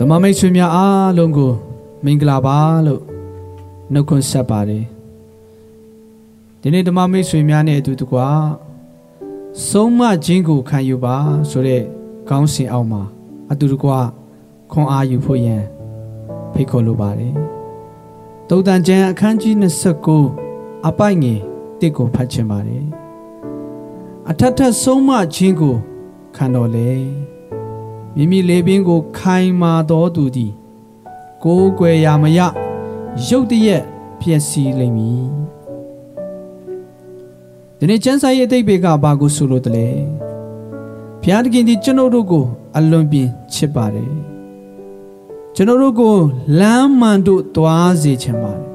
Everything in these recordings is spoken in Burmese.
ဓမ္မမိတ်ဆွေများအားလုံးကိုမင်္ဂလာပါလို့နှုတ်ခွန်းဆက်ပါတယ်ဒီနေ့ဓမ္မမိတ်ဆွေများနဲ့အတူတကွာဆုံးမခြင်းကိုခံယူပါဆိုတဲ့ခေါင်းစဉ်အောက်မှာအတူတကွခွန်အားယူဖို့ရန်ဖိတ်ခေါ်လိုပါတယ်တုတ်တန်ကျမ်းအခန်းကြီး29အပိုက်ငယ်တစ်ကိုဖတ်ချင်ပါတယ်အထက်ထက်ဆုံးမခြင်းကိုခံတော်လေ မိမိလေပင်ကို ခိုင်မာတော်သူသည်ကိုးကွယ်ရာမရရုတ်တရက်ဖြစ်စီလိမ့်မည်ဒီနေ့ကျမ်းစာရဲ့အတိတ်ဘေကဘာကိုဆိုလို့တလဲဘုရားသခင်ဒီကျွန်တော်တို့ကို အလွန်ပြင်းချစ်ပါတယ်ကျွန်တော်တို့ကိုလမ်းမှန်တို့တွားစေချင်ပါတယ်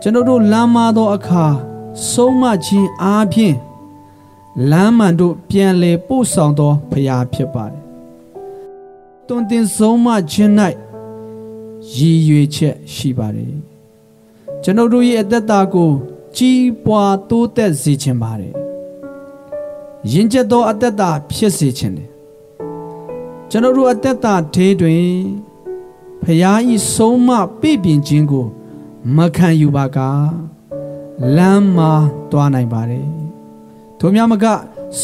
ကျွန်တော်တို့လမ်းမသောအခါဆုံးမခြင်းအားဖြင့်လမ်းမှန်တို့ပြန်လေပို့ဆောင်သောဖရာဖြစ်ပါတယ်။ တွင်တင်ဆုံးမခြင်း၌ရည်ရွယ်ချက်ရှိပါတယ်။ကျွန်တော်တို့ရဲ့အသက်တာကို ကြီးပွားတိုးတက်စေခြင်းပါတယ်။ယဉ်ကျေးသောအသက်တာဖြစ်စေခြင်းတယ်။ကျွန်တော်တို့အသက်တာထဲတွင်ဖရာဤဆုံးမပြည့်ပြင်ခြင်းကို မခံယူပါကလမ်းမှာတွားနိုင်ပါတယ်ထိုများမက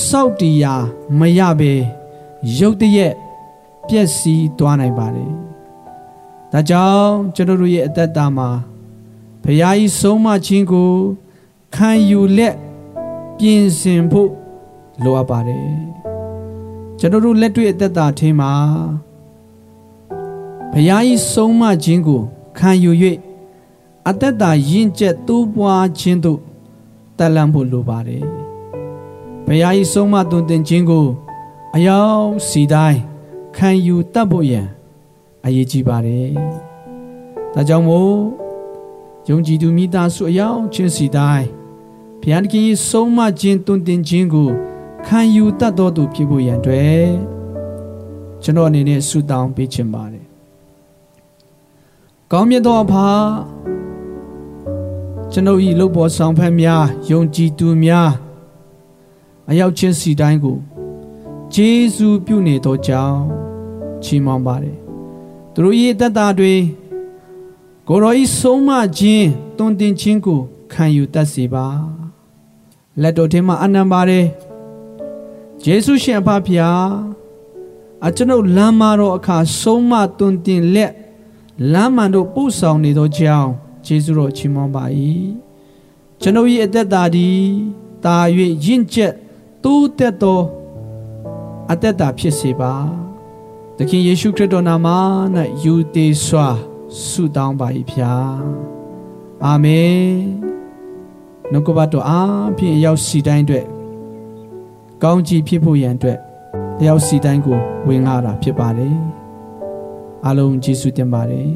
စောက်တီယာမရပဲရုတ်တရက် ပျက်စီးသွားနိုင်ပါတယ်ဒါကြောင့်ကျွန်တော်တို့ရဲ့အသက်တာမှာဘုရားကြီးဆုံးမခြင်းကိုခံယူလက်ပြင်ဆင်ဖို့လိုအပ်ပါတယ်ကျွန်တော်တို့လက်တွေ့အသက်တာထင်းမှာဘုရားကြီးဆုံးမခြင်းကိုခံယူ၍အသက်တာယဉ်ကျက်တိုးပွားခြင်းတို့တက်လန့်ဖို့လိုပါတယ်ဘုရား၏ဆုံးမသွန်သင်ခြင်းကိုအယောင်စီတိုင်း ခံယူတတ်ဖို့ရန်အရေးကြီးပါတယ်ဒါကြောင့်မို့ယုံကြည်သူမိသားစုအယောင်ချင်းစီတိုင်းဘုရားခင်၏ဆုံးမခြင်းသွန်သင်ခြင်းကိုခံယူတတ်တော်သူဖြစ်ဖို့ရန်အတွက်ကျွန်တော်အနေနဲ့ဆုတောင်းပေးချင်ပါတယ်ကောင်းမြတ်သောအဖာကျွန်ုပ်၏လုပ်ပေါ်ဆောင်ဖက်များယုံကြည်သူများအရောက်ချင်းစီတိုင်းကိုဂျေဇူးပြုနေသောကြောင့် ချီးမွမ်းပါတယ်သူတို့၏တတ်တာတွေကိုရောဤဆုံးမခြင်းတွင်တင်ခြင်းကိုခံယူတတ်စေပါလက်တော်ထဲမှာအနံပါတယ်ယေရှုရှင်အဖဖျားအကျွန်ုပ်လမ်းမတော်အခါဆုံးမတွင်တင်လက်လမ်းမှန်တို့ပို့ဆောင်နေသောကြောင့်ယေရှုတော်ချီးမွမ်းပါ၏ကျွန်ုပ်၏အသက်တာသည်တာ၍ရင့်ကျက်တိုးတက်သောအသက်တာဖြစ်စေပါ သခင်ယေရှုခရစ်တော်နာမ၌ယူတည်စွာဆုတောင်းပါ၏ဖျားအာမင်နှုတ်ကပတ်တော်အားဖြင့်ရောက်စီတိုင်းအတွက်ကောင်းကြီးဖြစ်ဖို့ရန်အတွက်တယောက်စီတိုင်းကိုဝင်လာတာဖြစ်ပါတယ်အလုံးကျေးဇူးတင်ပါတယ်